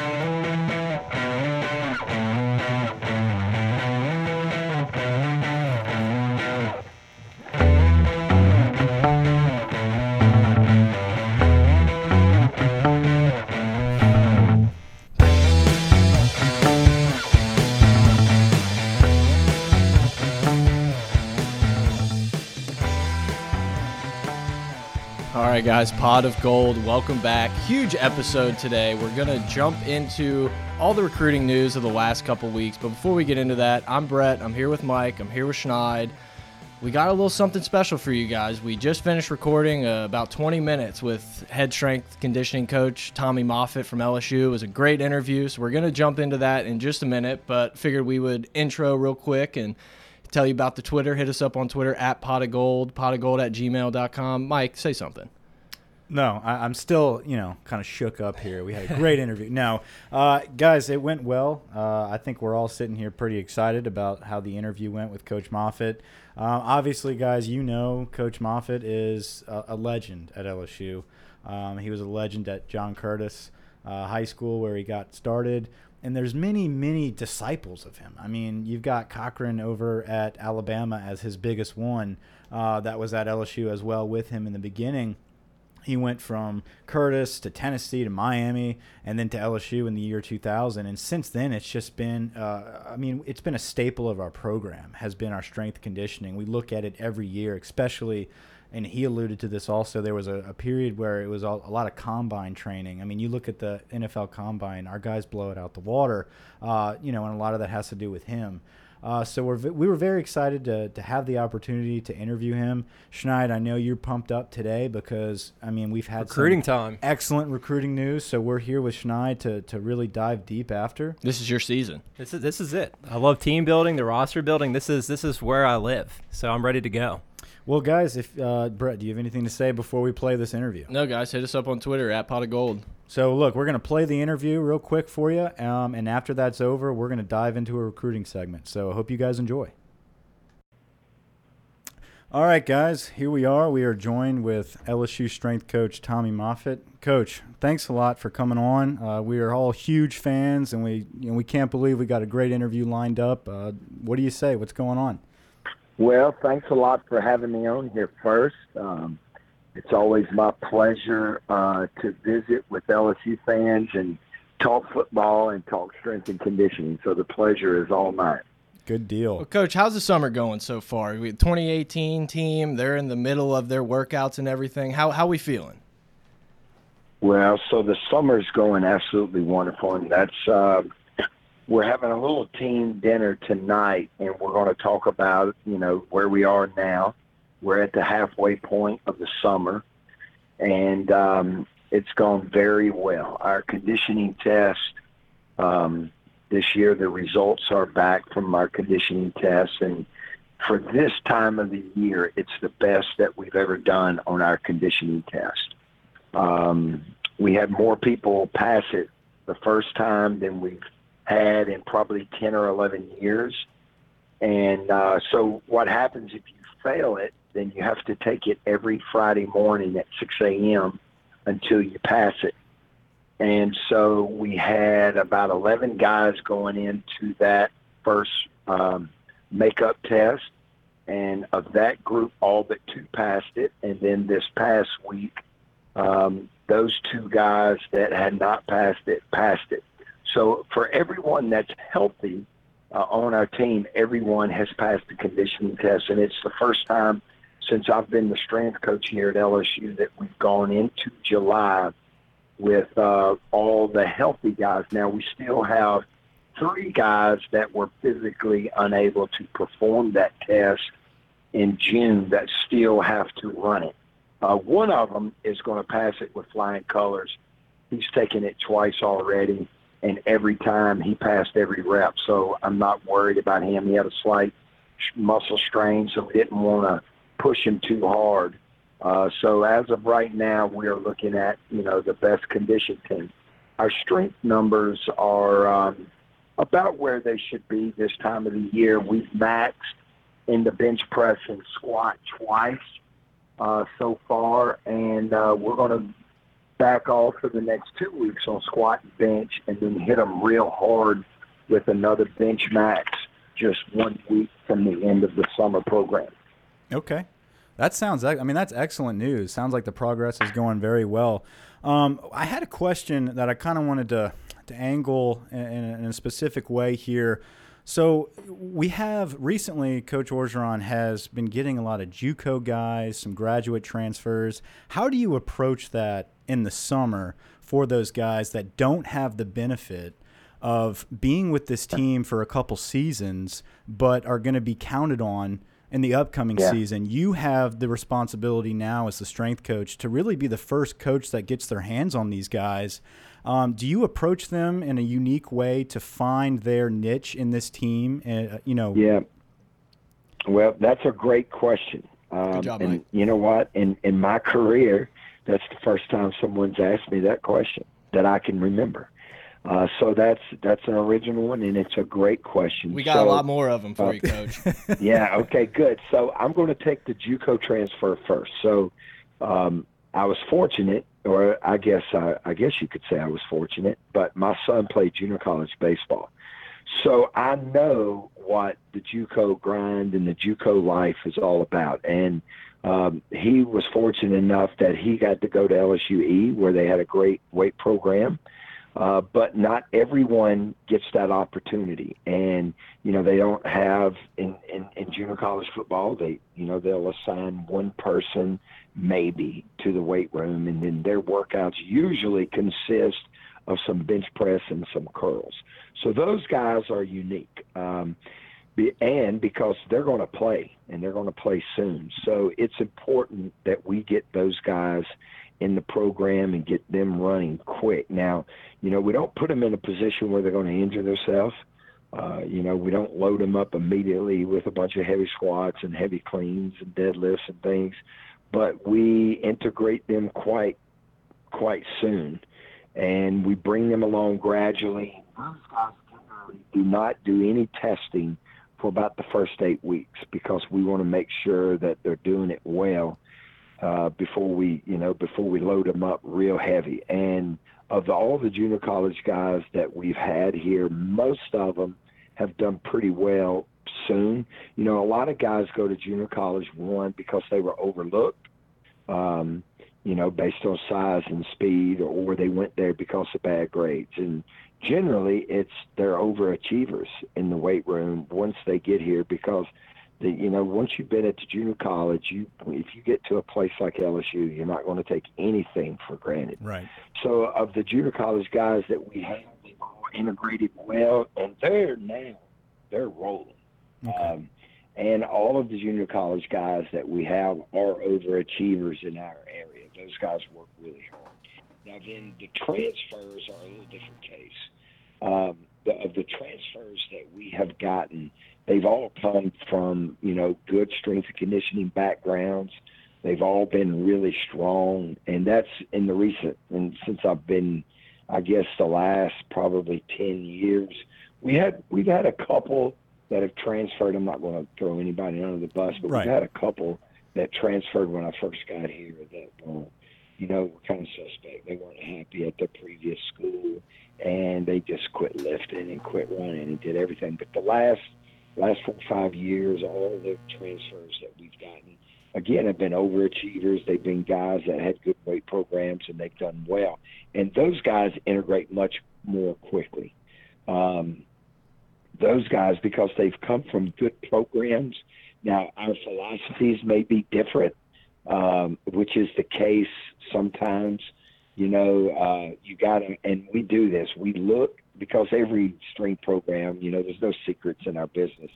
right, guys, Pod of Gold, welcome back. Huge episode today. We're going to jump into all the recruiting news of the last couple weeks. But before we get into that, I'm Brett. I'm here with Mike. I'm here with Schneid. We got a little something special for you guys. We just finished recording uh, about 20 minutes with head strength conditioning coach Tommy Moffitt from LSU. It was a great interview, so we're going to jump into that in just a minute, but figured we would intro real quick and tell you about the Twitter. Hit us up on Twitter at pot of gold, pot of gold at gmail.com. Mike, say something. No, I, am still, you know, kind of shook up here. We had a great interview. No, uh, guys, it went well. Uh, I think we're all sitting here pretty excited about how the interview went with Coach Moffitt. Uh, obviously, guys, you know Coach Moffitt is a, a legend at LSU. Um, he was a legend at John Curtis uh, High School where he got started. And there's many, many disciples of him. I mean, you've got Cochran over at Alabama as his biggest one. Uh, that was at LSU as well with him in the beginning he went from Curtis to Tennessee to Miami and then to LSU in the year 2000 and since then it's just been uh, I mean it's been a staple of our program has been our strength conditioning. We look at it every year especially and he alluded to this also there was a, a period where it was all, a lot of combine training. I mean you look at the NFL combine our guys blow it out the water uh, you know and a lot of that has to do with him uh, so we're we were very excited to, to have the opportunity to interview him. Schneid, I know you're pumped up today because I mean we've had recruiting time, excellent recruiting news. So we're here with Schneid to, to really dive deep after. This is your season. This is this is it. I love team building, the roster building. This is this is where I live. So I'm ready to go. Well, guys, if uh, Brett, do you have anything to say before we play this interview? No, guys, hit us up on Twitter at pot of gold. So, look, we're going to play the interview real quick for you. Um, and after that's over, we're going to dive into a recruiting segment. So, I hope you guys enjoy. All right, guys, here we are. We are joined with LSU strength coach Tommy Moffitt. Coach, thanks a lot for coming on. Uh, we are all huge fans, and we you know, we can't believe we got a great interview lined up. Uh, what do you say? What's going on? Well, thanks a lot for having me on here first. Um, it's always my pleasure uh, to visit with LSU fans and talk football and talk strength and conditioning. So the pleasure is all mine. Good deal. Well, Coach, how's the summer going so far? We 2018 team, they're in the middle of their workouts and everything. How how we feeling? Well, so the summer's going absolutely wonderful, and that's uh, we're having a little team dinner tonight, and we're going to talk about you know where we are now. We're at the halfway point of the summer, and um, it's gone very well. Our conditioning test um, this year, the results are back from our conditioning tests, and for this time of the year, it's the best that we've ever done on our conditioning test. Um, we had more people pass it the first time than we've had in probably 10 or 11 years. And uh, so what happens if you fail it, then you have to take it every Friday morning at 6 a.m. until you pass it. And so we had about 11 guys going into that first um, makeup test. And of that group, all but two passed it. And then this past week, um, those two guys that had not passed it passed it. So for everyone that's healthy uh, on our team, everyone has passed the conditioning test, and it's the first time since I've been the strength coach here at LSU that we've gone into July with uh, all the healthy guys. Now we still have three guys that were physically unable to perform that test in June that still have to run it. Uh, one of them is going to pass it with flying colors. He's taken it twice already and every time he passed every rep. So I'm not worried about him. He had a slight muscle strain, so we didn't want to push him too hard. Uh, so as of right now, we are looking at you know the best condition team. Our strength numbers are um, about where they should be this time of the year. We've maxed in the bench press and squat twice uh, so far, and uh, we're going to back off for the next two weeks on squat and bench, and then hit them real hard with another bench max just one week from the end of the summer program. Okay. That sounds. I mean, that's excellent news. Sounds like the progress is going very well. Um, I had a question that I kind of wanted to to angle in, in, a specific way here. So we have recently, Coach Orgeron has been getting a lot of JUCO guys, some graduate transfers. How do you approach that in the summer for those guys that don't have the benefit of being with this team for a couple seasons, but are going to be counted on in the upcoming yeah. season, you have the responsibility now as the strength coach to really be the first coach that gets their hands on these guys. Um, do you approach them in a unique way to find their niche in this team? Uh, you know. Yeah. Well, that's a great question. Um, Good job, and Mike. you know what? In in my career, that's the first time someone's asked me that question that I can remember. Uh, so that's that's an original one, and it's a great question. We got so, a lot more of them for uh, you, Coach. yeah. Okay. Good. So I'm going to take the JUCO transfer first. So um, I was fortunate, or I guess I, I guess you could say I was fortunate, but my son played junior college baseball, so I know what the JUCO grind and the JUCO life is all about, and. Um, he was fortunate enough that he got to go to LSUE, where they had a great weight program. Uh, but not everyone gets that opportunity, and you know they don't have in, in in junior college football. They you know they'll assign one person maybe to the weight room, and then their workouts usually consist of some bench press and some curls. So those guys are unique. Um, and because they're going to play and they're going to play soon. So it's important that we get those guys in the program and get them running quick. Now, you know, we don't put them in a position where they're going to injure themselves. Uh, you know, we don't load them up immediately with a bunch of heavy squats and heavy cleans and deadlifts and things, but we integrate them quite quite soon, and we bring them along gradually. Those guys do not do any testing for about the first eight weeks because we want to make sure that they're doing it well uh, before we, you know, before we load them up real heavy. And of the, all the junior college guys that we've had here, most of them have done pretty well soon. You know, a lot of guys go to junior college one because they were overlooked, um, you know, based on size and speed, or they went there because of bad grades. And generally, it's they're overachievers in the weight room once they get here because – the, you know, once you've been at the junior college, you if you get to a place like LSU, you're not going to take anything for granted. Right. So, of the junior college guys that we have, they all integrated well, and they're now they're rolling. Okay. Um, and all of the junior college guys that we have are overachievers in our area. Those guys work really hard. Now, then the transfers are a little different case. Um, the, of the transfers that we have gotten They've all come from, you know, good strength and conditioning backgrounds. They've all been really strong, and that's in the recent and since I've been, I guess, the last probably ten years. We had we've had a couple that have transferred. I'm not going to throw anybody under the bus, but right. we've had a couple that transferred when I first got here that uh, you know were kind of suspect. They weren't happy at their previous school, and they just quit lifting and quit running and did everything. But the last last five years, all the transfers that we've gotten, again, have been overachievers. They've been guys that had good weight programs and they've done well. And those guys integrate much more quickly. Um, those guys, because they've come from good programs, now our philosophies may be different, um, which is the case sometimes. You know, uh, you got to, and we do this. We look because every strength program, you know, there's no secrets in our business.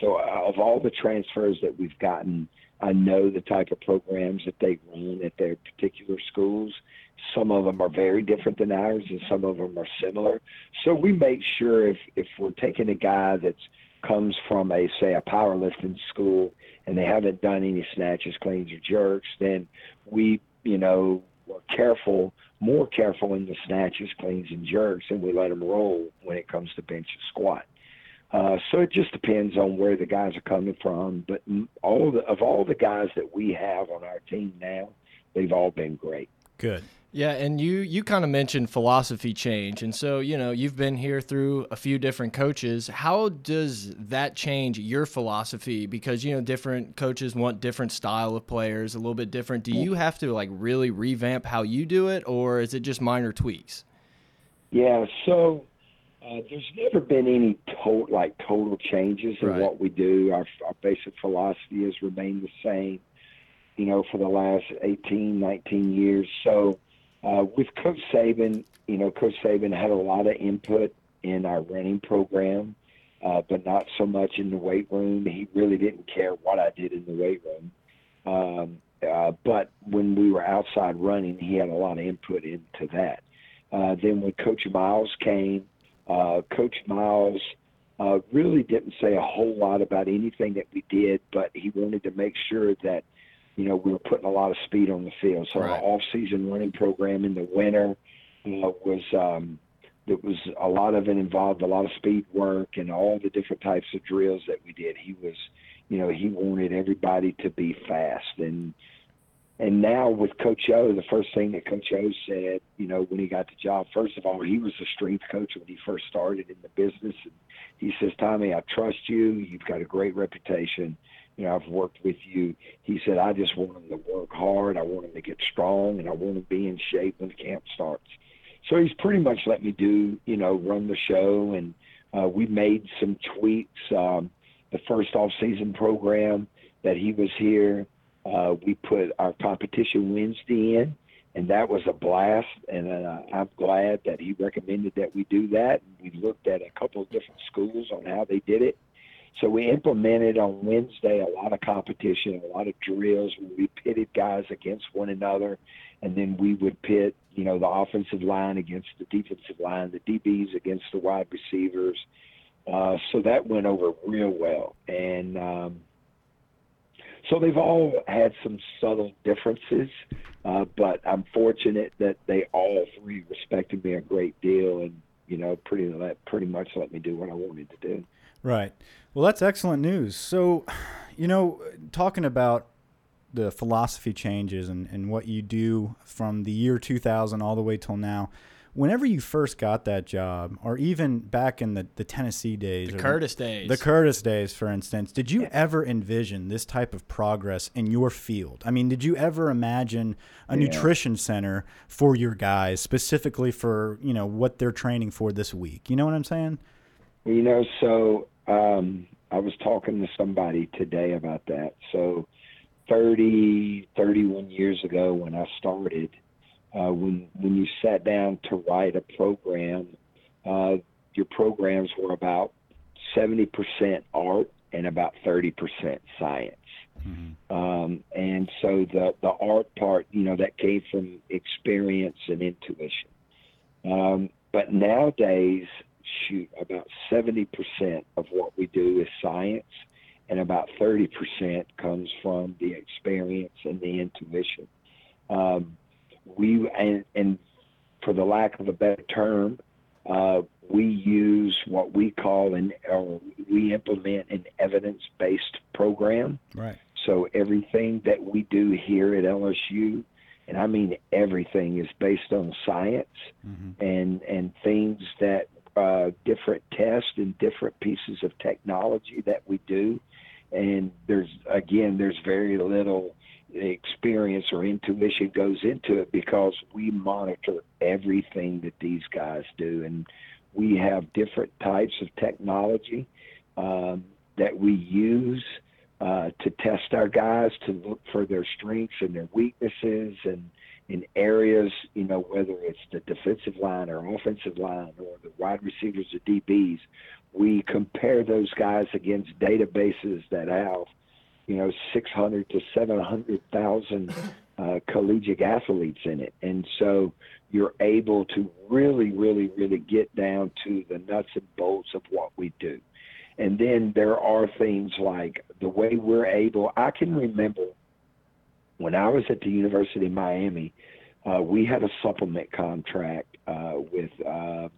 So, uh, of all the transfers that we've gotten, I know the type of programs that they run at their particular schools. Some of them are very different than ours, and some of them are similar. So we make sure if if we're taking a guy that comes from a say a powerlifting school and they haven't done any snatches, cleans, or jerks, then we you know we're careful more careful in the snatches, cleans, and jerks, and we let them roll when it comes to bench and squat. Uh, so it just depends on where the guys are coming from. But all the, of all the guys that we have on our team now, they've all been great. Good. Yeah, and you you kind of mentioned philosophy change, and so you know you've been here through a few different coaches. How does that change your philosophy? Because you know different coaches want different style of players, a little bit different. Do you have to like really revamp how you do it, or is it just minor tweaks? Yeah, so uh, there's never been any to- like total changes in Right. what we do. Our, our basic philosophy has remained the same, you know, for the last 18, 19 years. So uh, with Coach Saban, you know, Coach Saban had a lot of input in our running program, uh, but not so much in the weight room. He really didn't care what I did in the weight room. Um, uh, but when we were outside running, he had a lot of input into that. Uh, then when Coach Miles came, uh, Coach Miles uh, really didn't say a whole lot about anything that we did, but he wanted to make sure that you know we were putting a lot of speed on the field. So Right. our off-season running program in the winter uh, was um, it was a lot of it involved a lot of speed work and all the different types of drills that we did. He was, you know, he wanted everybody to be fast and and now with Coach O, the first thing that Coach O said, you know, when he got the job, first of all, he was a strength coach when he first started in the business. And he says, Tommy, I trust you. You've got a great reputation. You know, I've worked with you. He said, I just want him to work hard. I want him to get strong, and I want him to be in shape when camp starts. So he's pretty much let me do, you know, run the show. And uh, we made some tweaks. Um, the first off-season program that he was here, uh, we put our competition Wednesday in, and that was a blast. And uh, I'm glad that he recommended that we do that. We looked at a couple of different schools on how they did it. So we implemented on Wednesday a lot of competition, a lot of drills where we pitted guys against one another, and then we would pit, you know, the offensive line against the defensive line, the DBs against the wide receivers. Uh, so that went over real well, and um, so they've all had some subtle differences, uh, but I'm fortunate that they all three respected me a great deal, and you know, pretty pretty much let me do what I wanted to do. Right. Well, that's excellent news. So, you know, talking about the philosophy changes and, and what you do from the year 2000 all the way till now, whenever you first got that job, or even back in the, the Tennessee days, The or Curtis days. the Curtis days, for instance, did you ever envision this type of progress in your field? I mean, did you ever imagine a Yeah. nutrition center for your guys, specifically for you know what they're training for this week? You know what I'm saying? You know, so um, I was talking to somebody today about that. So 30, 31 years ago when I started, uh, when when you sat down to write a program, uh, your programs were about 70% art and about 30% science. Um, and so the, the art part, you know, that came from experience and intuition. Um, but nowadays, shoot, about 70% of what we do is science, and about 30% comes from the experience and the intuition. Um, we, and, and for the lack of a better term, uh, we use what we call an, or we implement an evidence based program. Right. So everything that we do here at LSU, and I mean everything, is based on science and and things that uh, different tests and different pieces of technology that we do. And there's again, there's very little experience or intuition goes into it because we monitor everything that these guys do, and we have different types of technology um, that we use uh, to test our guys to look for their strengths and their weaknesses and in areas, you know, whether it's the defensive line or offensive line or the wide receivers or DBs, we compare those guys against databases that have, you know, 600 to 700,000 uh, collegiate athletes in it. And so you're able to really, really, really get down to the nuts and bolts of what we do. And then there are things like the way we're able, I can remember when I was at the University of Miami, uh, we had a supplement contract uh, with, uh,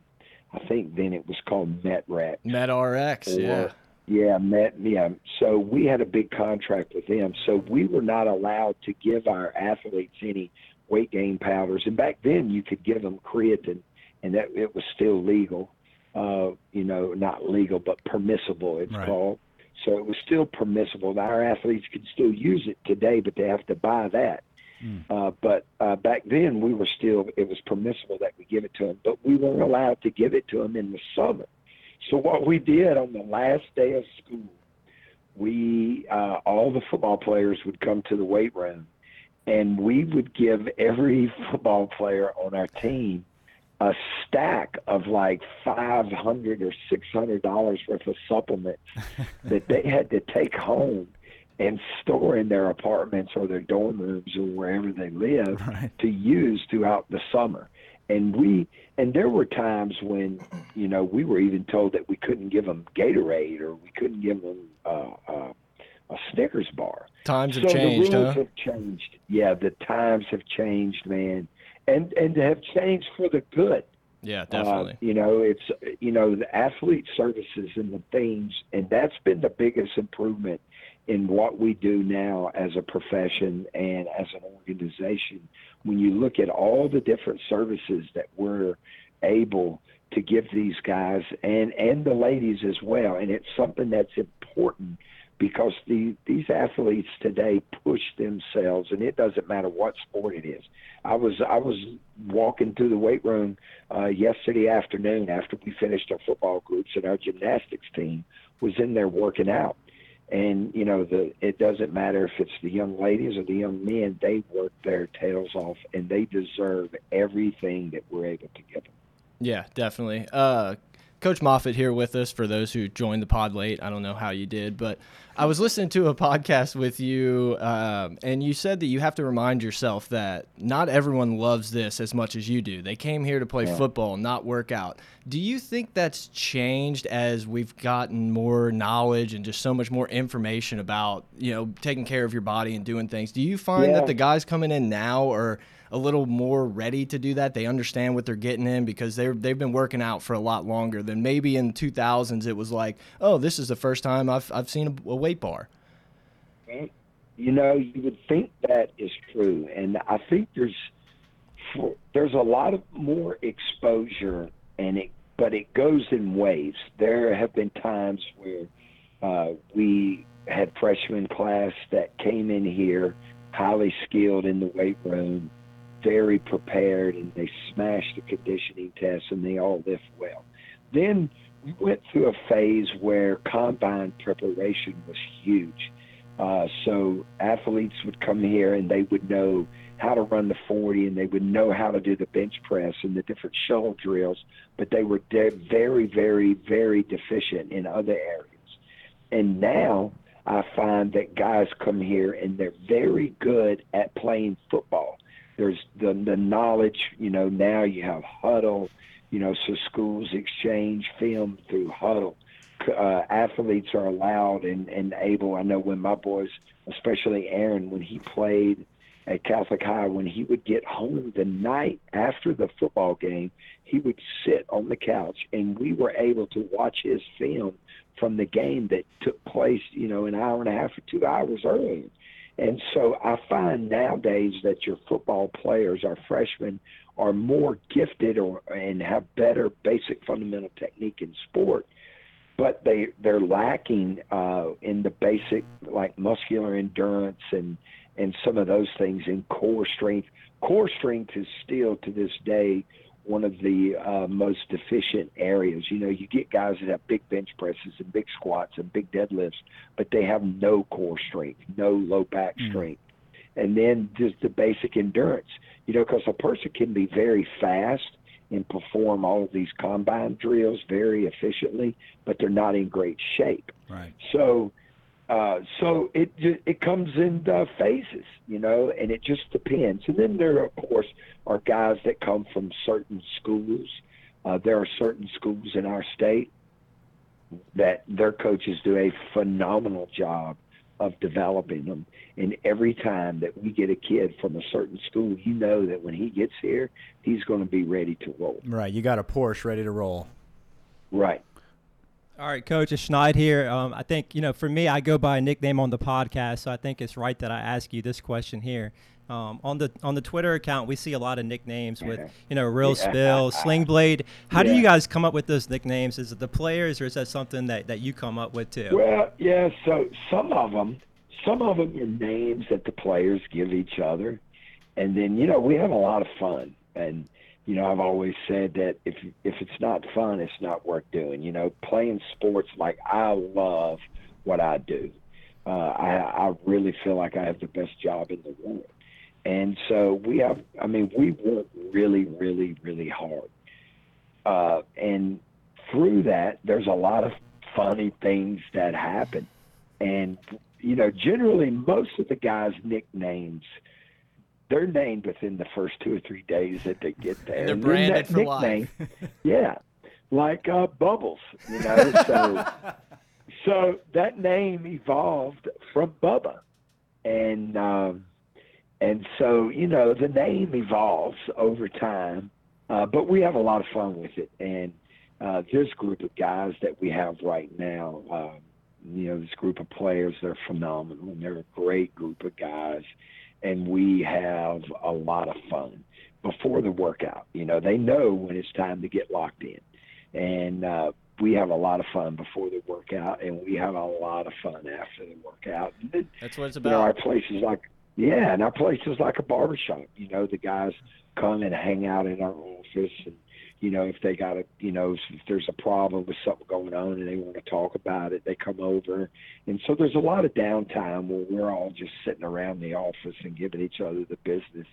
I think then it was called MetRec. MedRx, Or- yeah. Yeah, Met. Yeah. So we had a big contract with them. So we were not allowed to give our athletes any weight gain powders. And back then, you could give them creatine, and that it was still legal. Uh, you know, not legal, but permissible. It's Right. called. So it was still permissible. Our athletes could still use it today, but they have to buy that. Mm. Uh, but uh, back then, we were still it was permissible that we give it to them, but we weren't allowed to give it to them in the summer. So what we did on the last day of school, we uh, all the football players would come to the weight room, and we would give every football player on our team a stack of like five hundred or six hundred dollars worth of supplements that they had to take home and store in their apartments or their dorm rooms or wherever they live Right. to use throughout the summer. And we and there were times when you know we were even told that we couldn't give them Gatorade or we couldn't give them uh, uh, a Snickers bar. Times have changed, the rules huh? have changed. Yeah, the times have changed, man, and and to have changed for the good. Yeah, Uh, definitely. you know, it's you know the athlete services and the things, and that's been the biggest improvement in what we do now as a profession and as an organization. When you look at all the different services that we're able to give these guys and and the ladies as well, and it's something that's important because the these athletes today push themselves, and it doesn't matter what sport it is. I was I was walking through the weight room uh, yesterday afternoon after we finished our football groups, and our gymnastics team was in there working out. And you know, the it doesn't matter if it's the young ladies or the young men; they work their tails off, and they deserve everything that we're able to give them. Yeah, definitely. Uh, Coach Moffitt here with us for those who joined the pod late. I don't know how you did, but I was listening to a podcast with you, um, and you said that you have to remind yourself that not everyone loves this as much as you do. They came here to play football, not work out. Do you think that's changed as we've gotten more knowledge and just so much more information about, you know, taking care of your body and doing things? Do you find Yeah. that the guys coming in now are a little more ready to do that. They understand what they're getting in because they're they've been working out for a lot longer than maybe in 2000s. It was like, oh, this is the first time I've I've seen a, a weight bar. You know, you would think that is true, and I think there's there's a lot of more exposure, and it but it goes in waves. There have been times where uh, we had freshman class that came in here highly skilled in the weight room, very prepared, and they smashed the conditioning tests and they all lift well. Then we went through a phase where combine preparation was huge. Uh, so athletes would come here and they would know how to run the 40 and they would know how to do the bench press and the different shuttle drills, but they were de- very, very, very deficient in other areas. And now I find that guys come here and they're very good at playing football. There's the, the knowledge, you know, now you have Hudl, you know, so schools exchange film through Hudl uh, athletes are allowed and, and able. I know when my boys, especially Aaron, when he played at Catholic High, when he would get home the night after the football game, he would sit on the couch and we were able to watch his film from the game that took place, you know, an hour and a half or two hours earlier. And so I find nowadays that your football players, our freshmen, are more gifted or and have better basic fundamental technique in sport but they they're lacking uh, in the basic like muscular endurance and and some of those things in core strength. Core strength is still to this day one of the uh, most deficient areas. You know, you get guys that have big bench presses and big squats and big deadlifts, but they have no core strength, no low back Mm. strength, and then just the basic endurance. You know, because a person can be very fast and perform all of these combine drills very efficiently, but they're not in great shape. Right. So, uh, so it it comes in uh, phases, you know, and it just depends. And then there, of course, are guys that come from certain schools. Uh, there are certain schools in our state that their coaches do a phenomenal job of developing them. And every time that we get a kid from a certain school, you know that when he gets here, he's going to be ready to roll. Right. You got a Porsche ready to roll. Right. All right, Coach, it's Schneid here. Um, I think, you know, for me, I go by a nickname on the podcast, so I think it's right that I ask you this question here. Um, on the on the Twitter account, we see a lot of nicknames with you know Real Yeah. Spill, Sling Blade. How do you guys come up with those nicknames? Is it the players, or is that something that, that you come up with too? Well, yeah. So some of them, some of them are names that the players give each other, and then you know we have a lot of fun. And you know I've always said that if if it's not fun, it's not worth doing. You know, playing sports like I love what I do. Uh, I I really feel like I have the best job in the world. And so we have, I mean, we work really, really, really hard. Uh, and through that, there's a lot of funny things that happen. And, you know, generally, most of the guys' nicknames, they're named within the first two or three days that they get there. They're branded for life. nickname- yeah, like uh, Bubbles, you know. So, so that name evolved from Bubba, and um, and so you know the name evolves over time, uh, but we have a lot of fun with it. And uh, this group of guys that we have right now, um, you know, this group of players, they're phenomenal, and they're a great group of guys, and we have a lot of fun before the workout. You know, they know when it's time to get locked in, and uh, we have a lot of fun before the workout, and we have a lot of fun after the workout. That's what it's you know, our place is like, yeah, and our place is like a barbershop. You know, the guys come and hang out in our office, and you know, if they got a, you know, if there's a problem with something going on and they want to talk about it, they come over. And so there's a lot of downtime where we're all just sitting around the office and giving each other the business.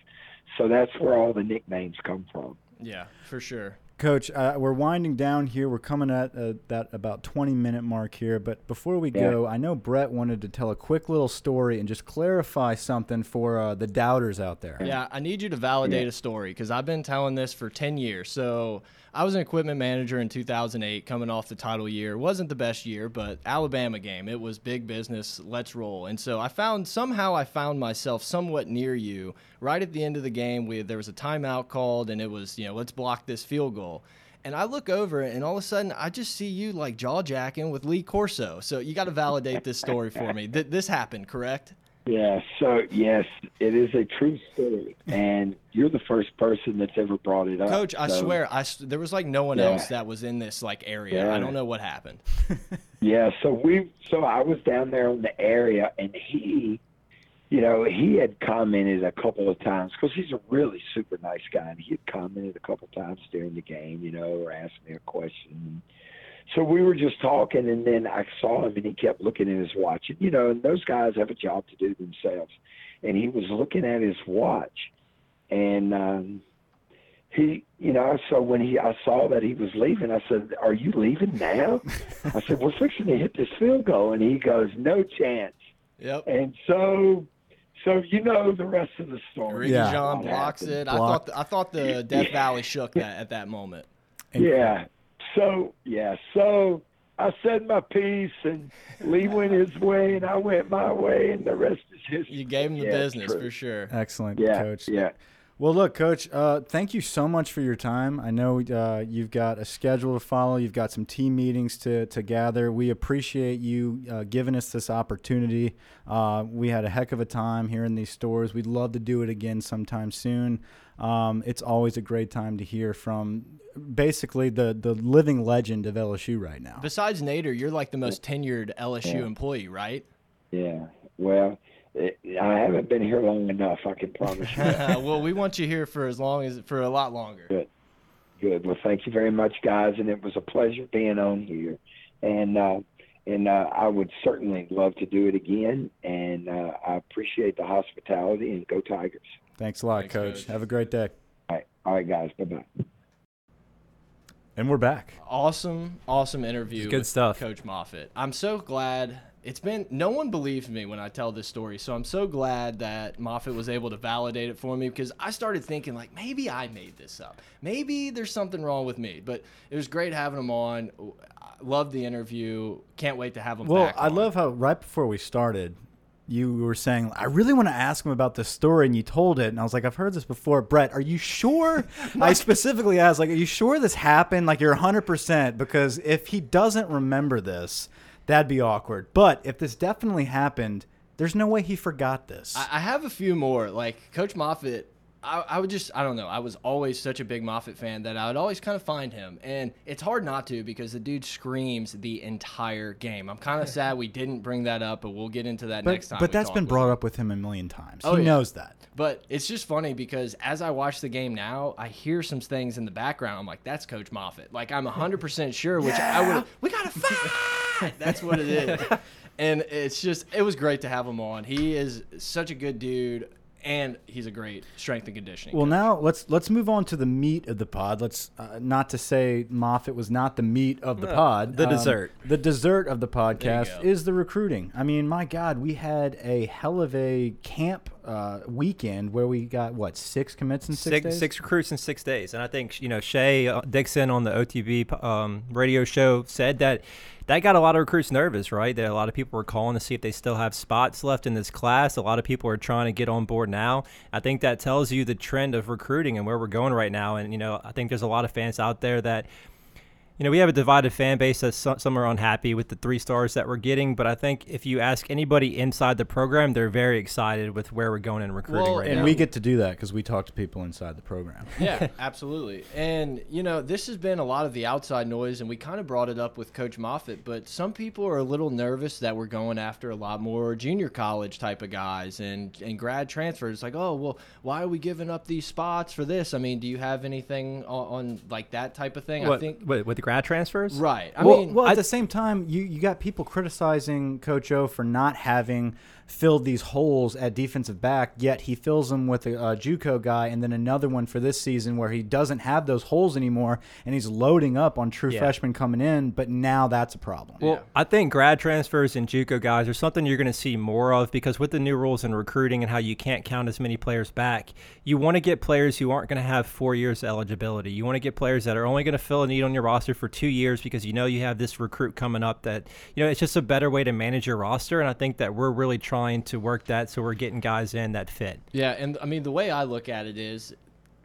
So that's where all the nicknames come from. Yeah, for sure. Coach, uh, we're winding down here. We're coming at uh, that about 20 minute mark here. But before we Yeah. go, I know Brett wanted to tell a quick little story and just clarify something for uh, the doubters out there. Yeah, I need you to validate Yeah. a story because I've been telling this for 10 years. So I was an equipment manager in 2008, coming off the title year. wasn't the best year, but Alabama game. It was big business. Let's roll. And so I found somehow I found myself somewhat near you. Right at the end of the game, we there was a timeout called, and it was you know let's block this field goal. And I look over, and all of a sudden, I just see you like jaw jacking with Lee Corso. So you got to validate this story for me. Th- this happened, correct? Yeah, so yes, it is a true story, and you're the first person that's ever brought it up. Coach, I So, swear, I there was like no one Yeah. else that was in this like area. I don't know what happened. Yeah, so we, so I was down there in the area, and he, you know, he had commented a couple of times because he's a really super nice guy, and he had commented a couple of times during the game, you know, or asked me a question. So we were just talking, and then I saw him, and he kept looking at his watch, and you know, and those guys have a job to do themselves, and he was looking at his watch, and um, he, you know, so when he, I saw that he was leaving, I said, "Are you leaving now?" I said, "We're fixing to hit this field goal," and he goes, "No chance." Yep. And so, so you know the rest of the story. Ricky Yeah. John What blocks happened. it. I thought the, I thought the Death Valley shook that at that moment. Yeah. So yeah. So I said my piece, and Lee went his way, and I went my way, and the rest is history. You gave him the Yeah, business true. for sure. Excellent, Yeah, Coach. yeah. Well, look, Coach, uh, thank you so much for your time. I know uh, you've got a schedule to follow. You've got some team meetings to, to gather. We appreciate you uh, giving us this opportunity. Uh, we had a heck of a time here in these stores. We'd love to do it again sometime soon. Um, it's always a great time to hear from basically the, the living legend of LSU right now. Besides Nader, you're like the most tenured LSU Yeah. employee, right? Yeah. Well, it, I haven't been here long enough. I can promise you. well, we want you here for as long as for a lot longer. Good. Good. Well, thank you very much, guys, and it was a pleasure being on here. And uh, and uh, I would certainly love to do it again. And uh, I appreciate the hospitality. And go Tigers! Thanks a lot, Thanks, Coach. Coach. Have a great day. All right, all right, guys. Bye bye. And we're back. Awesome, awesome interview. Good with stuff. Coach Moffitt. I'm so glad. It's been no one believed me when I tell this story, so I'm so glad that Moffitt was able to validate it for me because I started thinking like maybe I made this up, maybe there's something wrong with me. But it was great having him on. I Loved the interview. Can't wait to have him Well, back. I on. love how right before we started, you were saying, I really want to ask him about this story, and you told it. And I was like, I've heard this before. Brett, are you sure? I specifically asked, like, are you sure this happened? Like, you're 100%, because if he doesn't remember this, that'd be awkward. But if this definitely happened, There's no way he forgot this. I, I have a few more. Like Coach Moffitt, I, I would just I don't know. I was always such a big Moffitt fan that I would always kind of find him, and it's hard not to because the dude screams the entire game. I'm kind of sad we didn't bring that up, but we'll get into that but next time. but that's been brought up with him a million times. Oh, he yeah. knows that. But it's just funny because as I watch the game now, I hear some things in the background. I'm like, that's Coach Moffitt. Like I'm 100% sure, which I would. We got to fight. that's what it is. And it's just, it was great to have him on. He is such a good dude, and he's a great strength and conditioning. Well, coach. now let's let's move on to the meat of the pod. Let's uh, not to say Moffitt was not the meat of the No, pod. the dessert. The dessert of the podcast is the recruiting. I mean, my God, we had a hell of a camp uh, weekend where we got what six commits in six, six, days. six recruits in six days. And I think, you know, Shea uh, Dixon on the OTB um, radio show said that that got a lot of recruits nervous, right? That a lot of people were calling to see if they still have spots left in this class. A lot of people are trying to get on board now. I think that tells you the trend of recruiting and where we're going right now. And, you know, I think there's a lot of fans out there that you know, we have a divided fan base that some, some are unhappy with the three stars that we're getting, but I think if you ask anybody inside the program, they're very excited with where we're going in recruiting Well, right and now. we get to do that because we talk to people inside the program. yeah, absolutely. And you know, this has been a lot of the outside noise, and we kind of brought it up with Coach Moffitt. But some people are a little nervous that we're going after a lot more junior college type of guys and and grad transfers. Like, oh well, why are we giving up these spots for this? I mean, do you have anything on, on like that type of thing? I what, think what, the grad transfers? right. I well, mean, well, at I- the same time, you you got people criticizing Coach O for not having filled these holes at defensive back, yet he fills them with a, a JUCO guy, and then another one for this season where he doesn't have those holes anymore, and he's loading up on true Yeah. freshmen coming in. But now that's a problem. Well, Yeah. I think grad transfers and JUCO guys are something you're going to see more of because with the new rules in recruiting and how you can't count as many players back, you want to get players who aren't going to have four years of eligibility. You want to get players that are only going to fill a need on your roster for two years because you know you have this recruit coming up. That you know it's just a better way to manage your roster, and I think that we're really trying to work that so we're getting guys in that fit. Yeah, and I mean the way I look at it is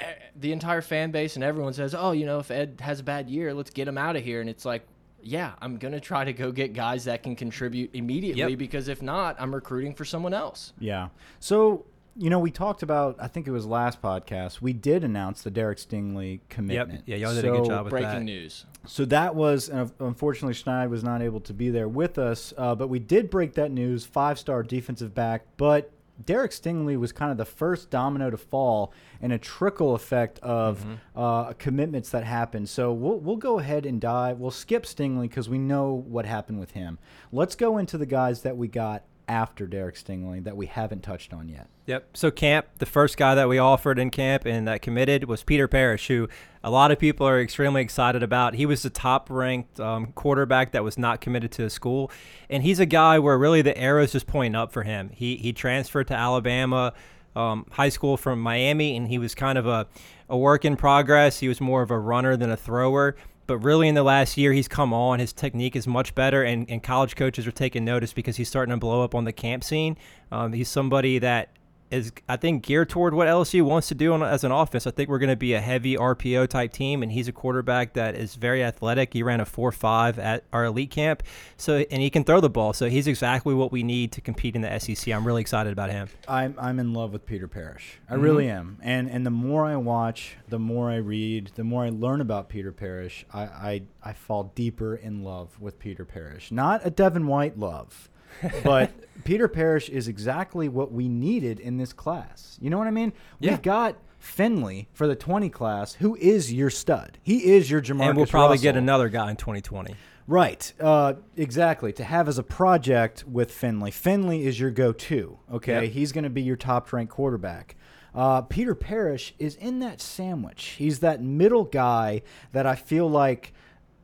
eh, the entire fan base and everyone says, "Oh, you know, if Ed has a bad year, let's get him out of here." And it's like, yeah, I'm going to try to go get guys that can contribute immediately Yep. because if not, I'm recruiting for someone else. Yeah. So, you know, we talked about, I think it was last podcast, we did announce the Derek Stingley commitment. Yeah, y'all did a good job with Breaking that. news. So that was, unfortunately, Schneid was not able to be there with us, uh, but we did break that news. Five star defensive back, but Derek Stingley was kind of the first domino to fall in a trickle effect of uh, commitments that happened. So we'll, we'll go ahead and dive. We'll skip Stingley because we know what happened with him. Let's go into the guys that we got after Derek Stingley that we haven't touched on yet. Yep. So camp, the first guy that we offered in camp and that committed was Peter Parrish, who a lot of people are extremely excited about. He was the top-ranked um, quarterback that was not committed to a school, and he's a guy where really the arrow is just pointing up for him. He he transferred to Alabama. Um, high school from Miami, and he was kind of a, a work in progress. He was more of a runner than a thrower. But really, in the last year, he's come on. His technique is much better, and, and college coaches are taking notice because he's starting to blow up on the camp scene. Um, he's somebody that is, I think, geared toward what LSU wants to do on, as an offense. I think we're going to be a heavy RPO type team, and he's a quarterback that is very athletic. He ran a 4 5 at our elite camp, so and he can throw the ball. So he's exactly what we need to compete in the SEC. I'm really excited about him. I'm I'm in love with Peter Parrish. I mm-hmm. really am. And and the more I watch, the more I read, the more I learn about Peter Parrish, I I, I fall deeper in love with Peter Parrish. Not a Devin White love, but Peter Parrish is exactly what we needed in this class. You know what I mean? Yeah. We've got Finley for the 20 class, who is your stud. He is your Jamarcus and we'll probably get another guy in 2020. Right. Uh, exactly. To have as a project with Finley. Finley is your go-to. Okay. Yep. He's going to be your top-ranked quarterback. Uh, Peter Parrish is in that sandwich. He's that middle guy that I feel like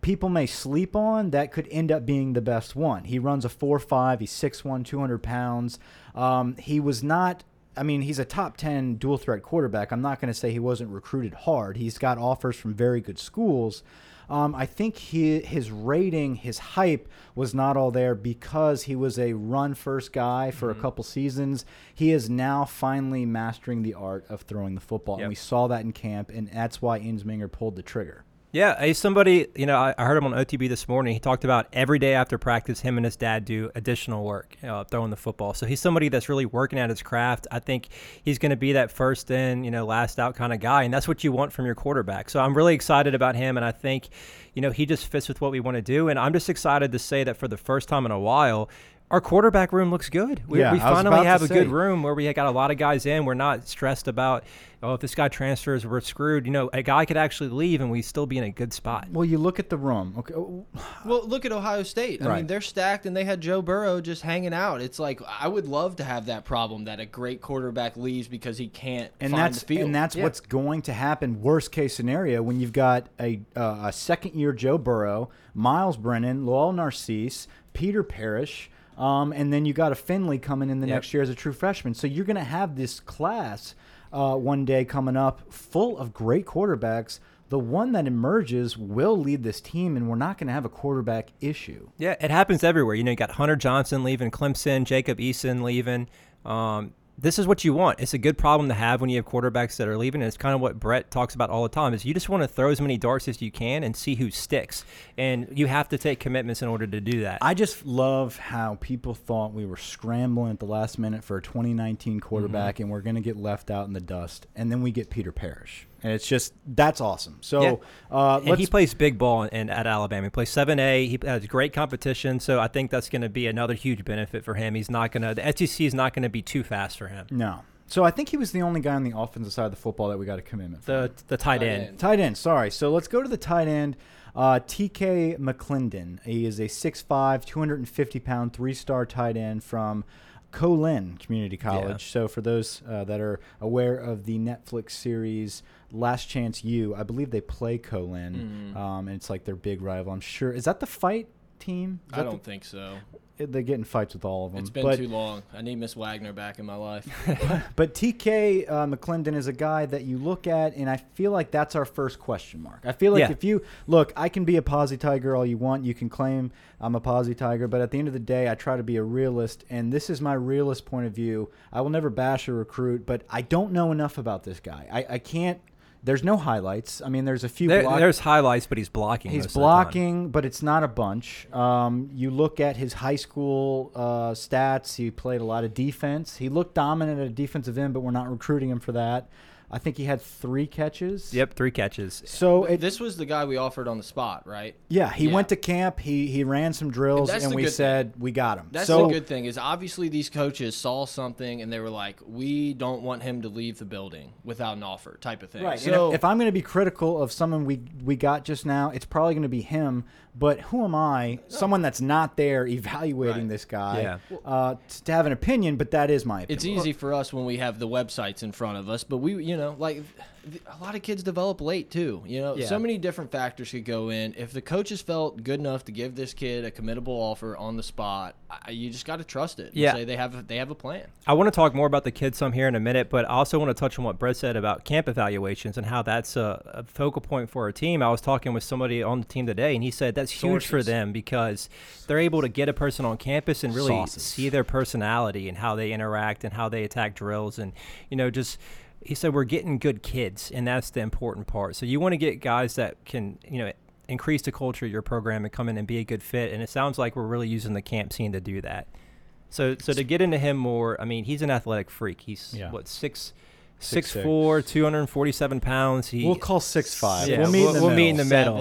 people may sleep on that could end up being the best one. He runs a 4-5. He's 6'1", 200 pounds. Um, he was not I mean, he's a top 10 dual threat quarterback. I'm not going to say he wasn't recruited hard. He's got offers from very good schools. Um, I think he, his rating, his hype was not all there because he was a run first guy for Mm-hmm. a couple seasons. He is now finally mastering the art of throwing the football. Yep. And we saw that in camp, and that's why Ensminger pulled the trigger. Yeah, he's somebody, you know, I, I heard him on OTB this morning. He talked about every day after practice, him and his dad do additional work uh, throwing the football. So he's somebody that's really working at his craft. I think he's going to be that first in, you know, last out kind of guy. And that's what you want from your quarterback. So I'm really excited about him. And I think, you know, he just fits with what we want to do. And I'm just excited to say that for the first time in a while, our quarterback room looks good. We, Yeah, we finally have to a good room where we got a lot of guys in. We're not stressed about, oh, if this guy transfers, we're screwed. You know, a guy could actually leave and we still be in a good spot. Well, you look at the room. Okay, Well, look at Ohio State. I mean, they're stacked, and they had Joe Burrow just hanging out. It's like I would love to have that problem that a great quarterback leaves because he can't and find that's the field. and that's Yeah. what's going to happen. Worst case scenario when you've got a uh, a second year Joe Burrow, Myles Brennan, Lowell Narcisse, Peter Parrish. Um, and then you got a Finley coming in the Yep. next year as a true freshman. So you're going to have this class uh, one day coming up full of great quarterbacks. The one that emerges will lead this team, and we're not going to have a quarterback issue. Yeah, it happens everywhere. You know, you got Hunter Johnson leaving Clemson, Jacob Eason leaving. Um, this is what you want. It's a good problem to have when you have quarterbacks that are leaving. And it's kind of what Brett talks about all the time. Is you just want to throw as many darts as you can and see who sticks. And you have to take commitments in order to do that. I just love how people thought we were scrambling at the last minute for a 2019 quarterback mm-hmm. and we're going to get left out in the dust. And then we get Peter Parrish. And it's just, that's awesome. So Yeah. uh, and let's, he plays big ball in, at Alabama. He plays 7A. He has great competition. So I think that's going to be another huge benefit for him. He's not going to, the SEC is not going to be too fast for him. no. So I think he was the only guy on the offensive side of the football that we got a commitment for. The, the tight Tight end. end. Tight end, sorry. So let's go to the tight end. Uh, TK McLendon. He is a 6'5, 250 pound, three star tight end from Co-Lin Community College. So for those uh, that are aware of the Netflix series Last Chance U, I believe they play Co-Lin, Mhm. um, and it's like their big rival. I'm sure. Is that the fight team? Is I don't think so. The, they get in fights with all of them. It's been but, too long. I need Miss Wagner back in my life. But TK uh, McClendon is a guy that you look at, and I feel like that's our first question mark. I feel like Yeah. if you look, I can be a posy tiger all you want. You can claim I'm a posy tiger, but at the end of the day, I try to be a realist, and this is my realist point of view. I will never bash a recruit, but I don't know enough about this guy. I, I can't. There's no highlights. I mean, there's a few. There, there's highlights, but he's blocking. He's most of the time. blocking, but it's not a bunch. Um, you look at his high school uh, stats. He played a lot of defense. He looked dominant at a defensive end, but we're not recruiting him for that. I think he had three catches. Yep, three catches. So it, this was the guy we offered on the spot, right? yeah, he Yeah. went to camp. He he ran some drills, That's and we good said we got him. That's so the good thing is obviously these coaches saw something and they were like, we don't want him to leave the building without an offer, type of thing. Right. So if, if I'm going to be critical of someone we we got just now, it's probably going to be him. But who am I, someone that's not there evaluating Right. this guy, Yeah. uh, to have an opinion? But that is my opinion. it's easy for us when we have the websites in front of us, but we, you know, like th- a lot of kids develop late too. You know, Yeah. so many different factors could go in. If the coaches felt good enough to give this kid a committable offer on the spot, I, you just got to trust it. Yeah. say they have they have a plan. I want to talk more about the kids some here in a minute, but I also want to touch on what Brett said about camp evaluations and how that's a, a focal point for our team. I was talking with somebody on the team today, and he said that's huge for them because they're able to get a person on campus and really Sauces. see their personality and how they interact and how they attack drills and you know just he said we're getting good kids and that's the important part. So you want to get guys that can you know increase the culture of your program and come in and be a good fit and it sounds like we're really using the camp scene to do that. So so to get into him more i mean he's an athletic freak. He's Yeah. what six Six, six six. 247 pounds he We'll call six five. Yeah, we'll meet in the we'll middle. meet in the middle.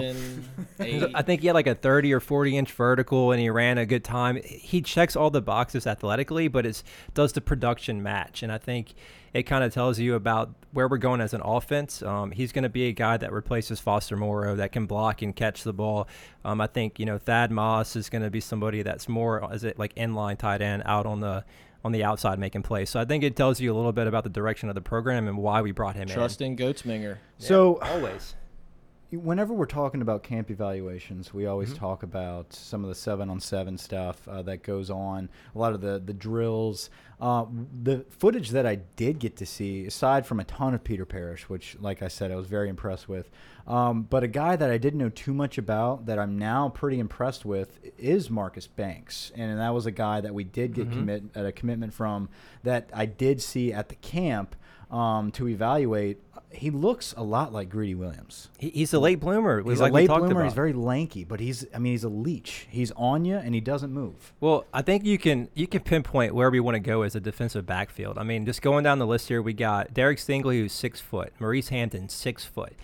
Seven. I think he had like a 30 or 40 inch vertical and he ran a good time. He checks all the boxes athletically, but it's does the production match? And I think it kind of tells you about where we're going as an offense. Um, he's going to be a guy that replaces Foster Moreau that can block and catch the ball. Um, I think you know Thad Moss is going to be somebody that's more as it like inline tight end out on the on the outside making plays. So I think it tells you a little bit about the direction of the program and why we brought him Trust in. in Goatsminger. So always. Whenever we're talking about camp evaluations, we always Mm-hmm. talk about some of the seven on seven stuff uh, that goes on, a lot of the the drills. Uh, the footage that I did get to see, aside from a ton of Peter Parrish, which, like I said, I was very impressed with, um, but a guy that I didn't know too much about that I'm now pretty impressed with is Marcus Banks, and that was a guy that we did get Mhm. commit at a commitment from that I did see at the camp. Um, to evaluate, he looks a lot like Greedy Williams. He, he's a late bloomer. He's like a late bloomer. about. He's very lanky, but he's I mean he's a leech. He's on you and he doesn't move. Well, I think you can you can pinpoint where we want to go as a defensive backfield. I mean, just going down the list here, we got Derek Stingley, who's six foot, Maurice Hampton, six foot,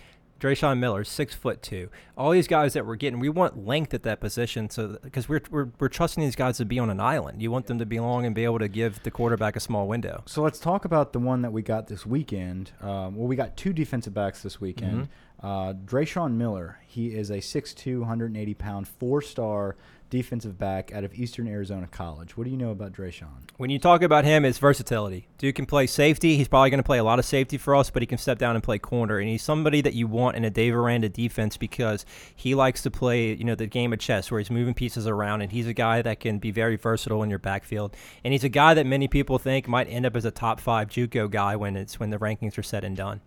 Dreshun Miller, six foot two. All these guys that we're getting, we want length at that position, so because we're, we're we're trusting these guys to be on an island. You want them to belong and be able to give the quarterback a small window. So let's talk about the one that we got this weekend. Um, well, we got two defensive backs this weekend. Uh, Dreshun Miller, he is a 6'2", 180 pound, four star defensive back out of Eastern Arizona College. What do you know about Dreshun? When you talk about him, it's versatility. Dude can play safety. He's probably going to play a lot of safety for us, but he can step down and play corner. And he's somebody that you want in a Dave Aranda defense because he likes to play, you know, the game of chess where he's moving pieces around. And he's a guy that can be very versatile in your backfield. And he's a guy that many people think might end up as a top five JUCO guy when it's when the rankings are said and done.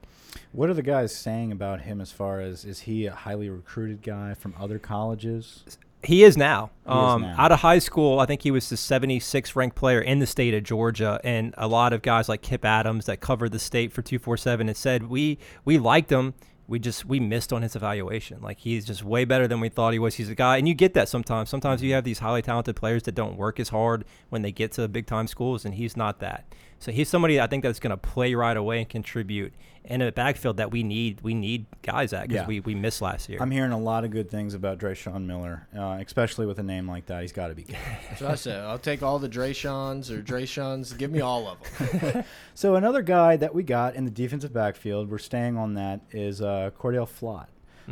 What are the guys saying about him as far as is he a highly recruited guy from other colleges? He is now. He is um, now. Out of high school, I think he was the 76th ranked player in the state of Georgia, and a lot of guys like Kip Adams that covered the state for 247 and said we we liked him. We just we missed on his evaluation. Like he's just way better than we thought he was. He's a guy, and you get that sometimes. Sometimes you have these highly talented players that don't work as hard when they get to big time schools, and he's not that. So he's somebody I think that's going to play right away and contribute in a backfield that we need. We need guys at because Yeah. we, we missed last year. I'm hearing a lot of good things about Dreshun Miller, uh, especially with a name like that. He's got to be good. That's what I said. I'll take all the Drayshons or Drayshons. Give me all of them. So another guy that we got in the defensive backfield, we're staying on that, is uh, Cordale Flott.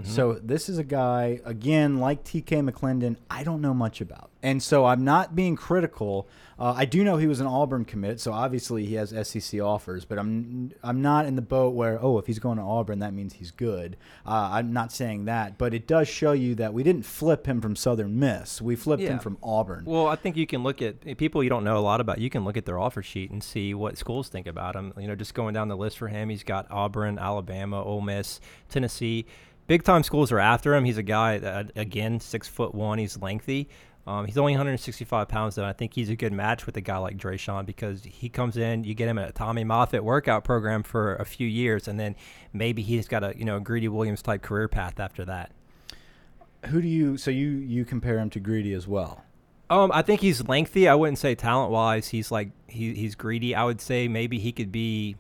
So this is a guy again like T.K. McLendon. I don't know much about, and so I'm not being critical. Uh, I do know he was an Auburn commit, so obviously he has SEC offers. But I'm I'm not in the boat where oh if he's going to Auburn that means he's good. Uh, I'm not saying that, but it does show you that we didn't flip him from Southern Miss. We flipped him from Auburn. Well, I think you can look at eh, people you don't know a lot about. You can look at their offer sheet and see what schools think about him. You know, just going down the list for him, he's got Auburn, Alabama, Ole Miss, Tennessee. Big time schools are after him. He's a guy that again six foot one. He's lengthy. Um, he's only 165 pounds though. I think he's a good match with a guy like Dreshun because he comes in, you get him a Tommy Moffitt workout program for a few years, and then maybe he's got a you know a Greedy Williams type career path after that. Who do you so you you compare him to Greedy as well? Um, I think he's lengthy. I wouldn't say talent wise. He's like he, he's greedy. I would say maybe he could be.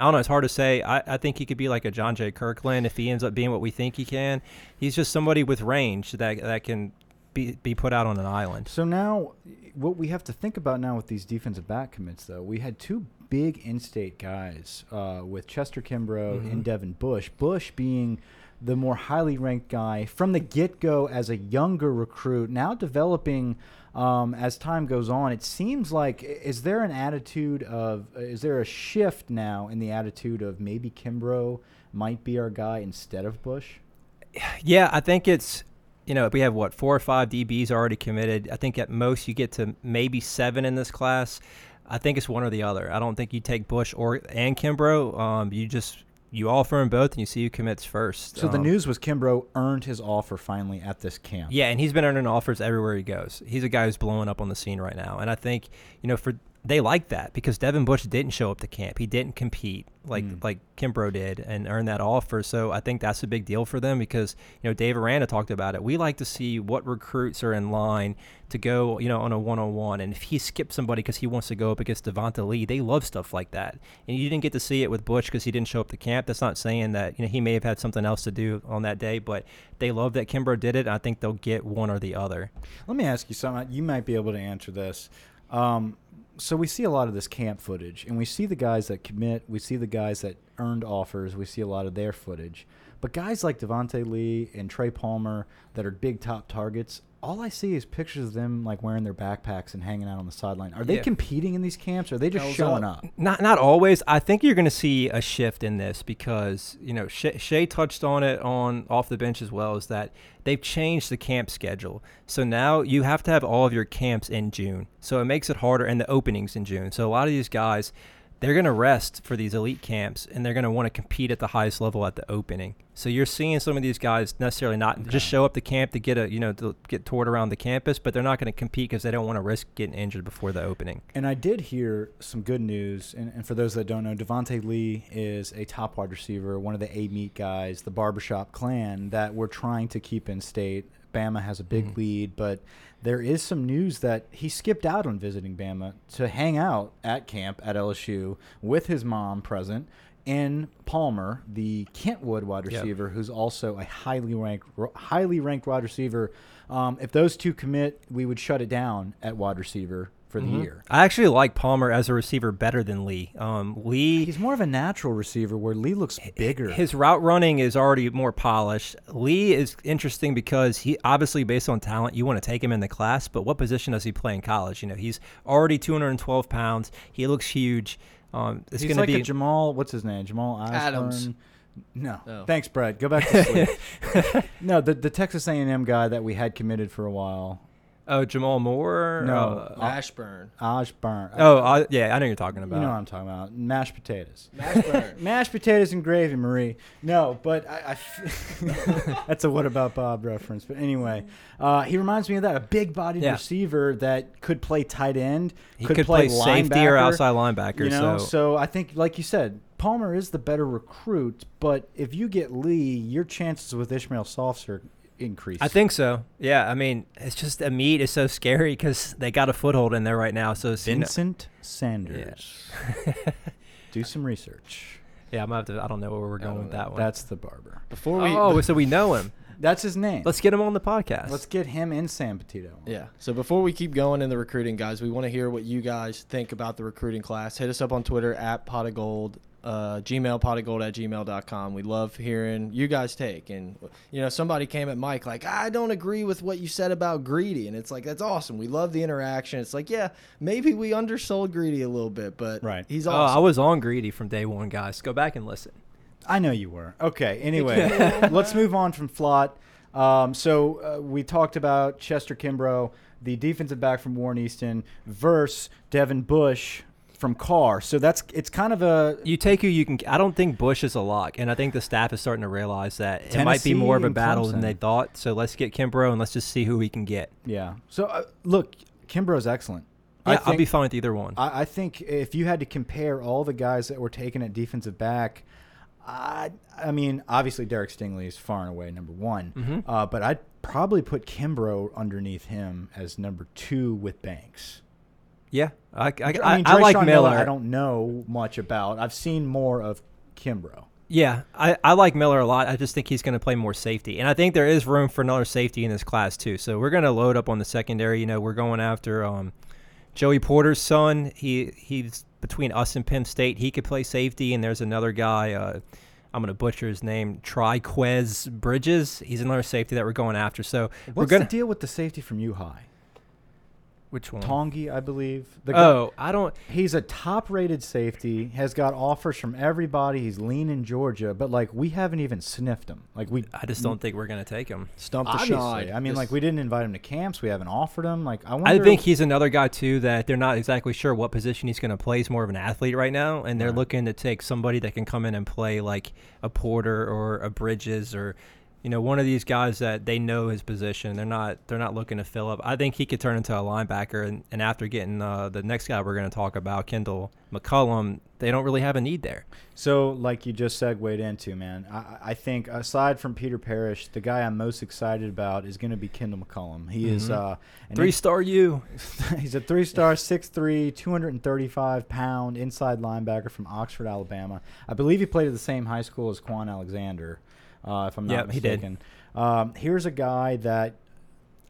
I don't know. It's hard to say. I, I think he could be like a John J. Kirkland if he ends up being what we think he can. He's just somebody with range that that can be be put out on an island. So now, what we have to think about now with these defensive back commits, though, we had two big in-state guys uh, with Chester Kimbrough Mhm. and Devin Bush. Bush being the more highly ranked guy from the get-go as a younger recruit, now developing um, as time goes on. It seems like is there an attitude of is there a shift now in the attitude of maybe Kimbrough might be our guy instead of Bush? Yeah, I think it's you know we have what four or five DBs already committed. I think at most you get to maybe seven in this class. I think it's one or the other. I don't think you take Bush or and Kimbrough. Um, you just you offer them both and you see who commits first. So the Um, news was Kimbrough earned his offer finally at this camp. Yeah, and he's been earning offers everywhere he goes. He's a guy who's blowing up on the scene right now, and I think you know for they like that because Devin Bush didn't show up to camp. He didn't compete like Mm. like Kimbrough did and earn that offer. So I think that's a big deal for them because you know Dave Aranda talked about it. We like to see what recruits are in line to go you know on a one on one, and if he skips somebody because he wants to go up against Devonta Lee, they love stuff like that. And you didn't get to see it with Bush because he didn't show up to camp. That's not saying that you know he may have had something else to do on that day, but they love that Kimbrough did it. And I think they'll get one or the other. Let me ask you something. You might be able to answer this. Um, so we see a lot of this camp footage, and we see the guys that commit. We see the guys that earned offers. We see a lot of their footage. But guys like Devonta Lee and Trey Palmer that are big top targets, all I see is pictures of them like wearing their backpacks and hanging out on the sideline. Are they Yeah. competing in these camps? Or are they just Hells showing up. up? Not not always. I think you're going to see a shift in this because you know Shea, Shea touched on it on off the bench as well. Is that they've changed the camp schedule. So now you have to have all of your camps in June. So it makes it harder and the openings in June. So a lot of these guys. They're going to rest for these elite camps and they're going to want to compete at the highest level at the opening. So you're seeing some of these guys necessarily not just show up to camp to get a you know to get toured around the campus, but they're not going to compete because they don't want to risk getting injured before the opening. And I did hear some good news. And, and for those that don't know, Devonte Lee is a top wide receiver, one of the Amite guys, the barbershop clan that we're trying to keep in state. Bama has a big Mhm. lead, but there is some news that he skipped out on visiting Bama to hang out at camp at LSU with his mom present. In Palmer, the Kentwood wide Yep. receiver, who's also a highly ranked, highly ranked wide receiver. Um, if those two commit, we would shut it down at wide receiver for the Mhm. year. I actually like Palmer as a receiver better than Lee. Um, Lee He's more of a natural receiver where Lee looks bigger. His route running is already more polished. Lee is interesting because he obviously based on talent, you want to take him in the class, but what position does he play in college? You know, he's already 212 pounds. He looks huge. Um, it's He's going to be a Jamal. What's his name? Jamal Osborne. Adams. No, Oh. thanks, Brett. Go back to sleep. no, the the Texas A&M guy that we had committed for a while, oh Jamal Moore. No. Uh, Ashburn. Ashburn. oh I, yeah, I know what you're talking about. you know what I'm talking about. Mashed potatoes. Ashburn. Mashed potatoes and gravy, Marie. No, but I, I f- that's a what about Bob reference. But anyway, uh, he reminds me of that a big-bodied Yeah. receiver that could play tight end, he could, play, safety or outside linebacker. You know, so, so I think, like you said, Palmer is the better recruit. But if you get Lee, your chances with Ishmael Softs are increased. I think so. Yeah, I mean, it's just Amite is so scary because they got a foothold in there right now. So it's, you know- Vincent Sanders. Do some research. yeah, I'm gonna have to. I don't know where we're going with that oh, one. That's the barber. Before we oh, so we know him. That's his name. Let's get him on the podcast. Let's get him and Sam Petito. Yeah. So before we keep going in the recruiting, guys, we want to hear what you guys think about the recruiting class. Hit us up on Twitter at pot of gold, uh, Gmail pot of gold at gmail.com. We love hearing you guys take. And, you know, somebody came at Mike like, I don't agree with what you said about Greedy. And it's like, that's awesome. We love the interaction. It's like, yeah, maybe we undersold Greedy a little bit, but Right. he's Oh, awesome. I was on greedy from day one, guys. Go back and listen. I know you were. Okay. Anyway, let's move on from Flott. Um, so uh, we talked about Chester Kimbrough, the defensive back from Warren Easton, versus Devin Bush from Karr. So that's it's kind of a You take who you can. I don't think Bush is a lock, and I think the staff is starting to realize that it might be more of a battle than they thought. So let's get Kimbrough and let's just see who we can get. yeah. So uh, look, Kimbrough's excellent. Yeah, I I'll be fine with either one. I, I think if you had to compare all the guys that were taken at defensive back, I, I mean, obviously Derek Stingley is far and away number one, Mhm. uh, but I'd probably put Kimbrough underneath him as number two with Banks. Yeah, I, I, I, I, I, like Dreshun Miller. I don't know much about. I've seen more of Kimbrough. Yeah, I, I like Miller a lot. I just think he's going to play more safety, and I think there is room for another safety in this class too. So we're going to load up on the secondary. You know, we're going after um, Joey Porter's son. He he's between us and Penn State. He could play safety, and there's another guy. Uh, I'm going to butcher his name. Triquez Bridges. He's another safety that we're going after. So we're What's going the deal with the safety from U High? Which one? Tongi, I believe. The guy- oh, I don't. He's a top-rated safety. Has got offers from everybody. He's lean in Georgia, but like we haven't even sniffed him. Like we, I just don't think we're going to take him. Stump the obviously. schneid. I mean, Just- like we didn't invite him to camps. We haven't offered him. Like I wonder. I think he's another guy too that they're not exactly sure what position he's going to play. He's more of an athlete right now, and they're Right. looking to take somebody that can come in and play like a Porter or a Bridges or you know one of these guys that they know his position. They're not they're not looking to fill up. I think he could turn into a linebacker, and, and after getting uh, the next guy we're going to talk about, Kendall McCullum, they don't really have a need there. So, like you just segued into, man, I, I think aside from Peter Parrish, the guy I'm most excited about is going to be Kendall McCullum. He is Mhm. uh, Three star you. he's a three-star, 6'3", 235 pound inside linebacker from Oxford, Alabama. I believe he played at the same high school as Kwon Alexander, uh, if I'm not Yep, he did. mistaken. Um, here's a guy that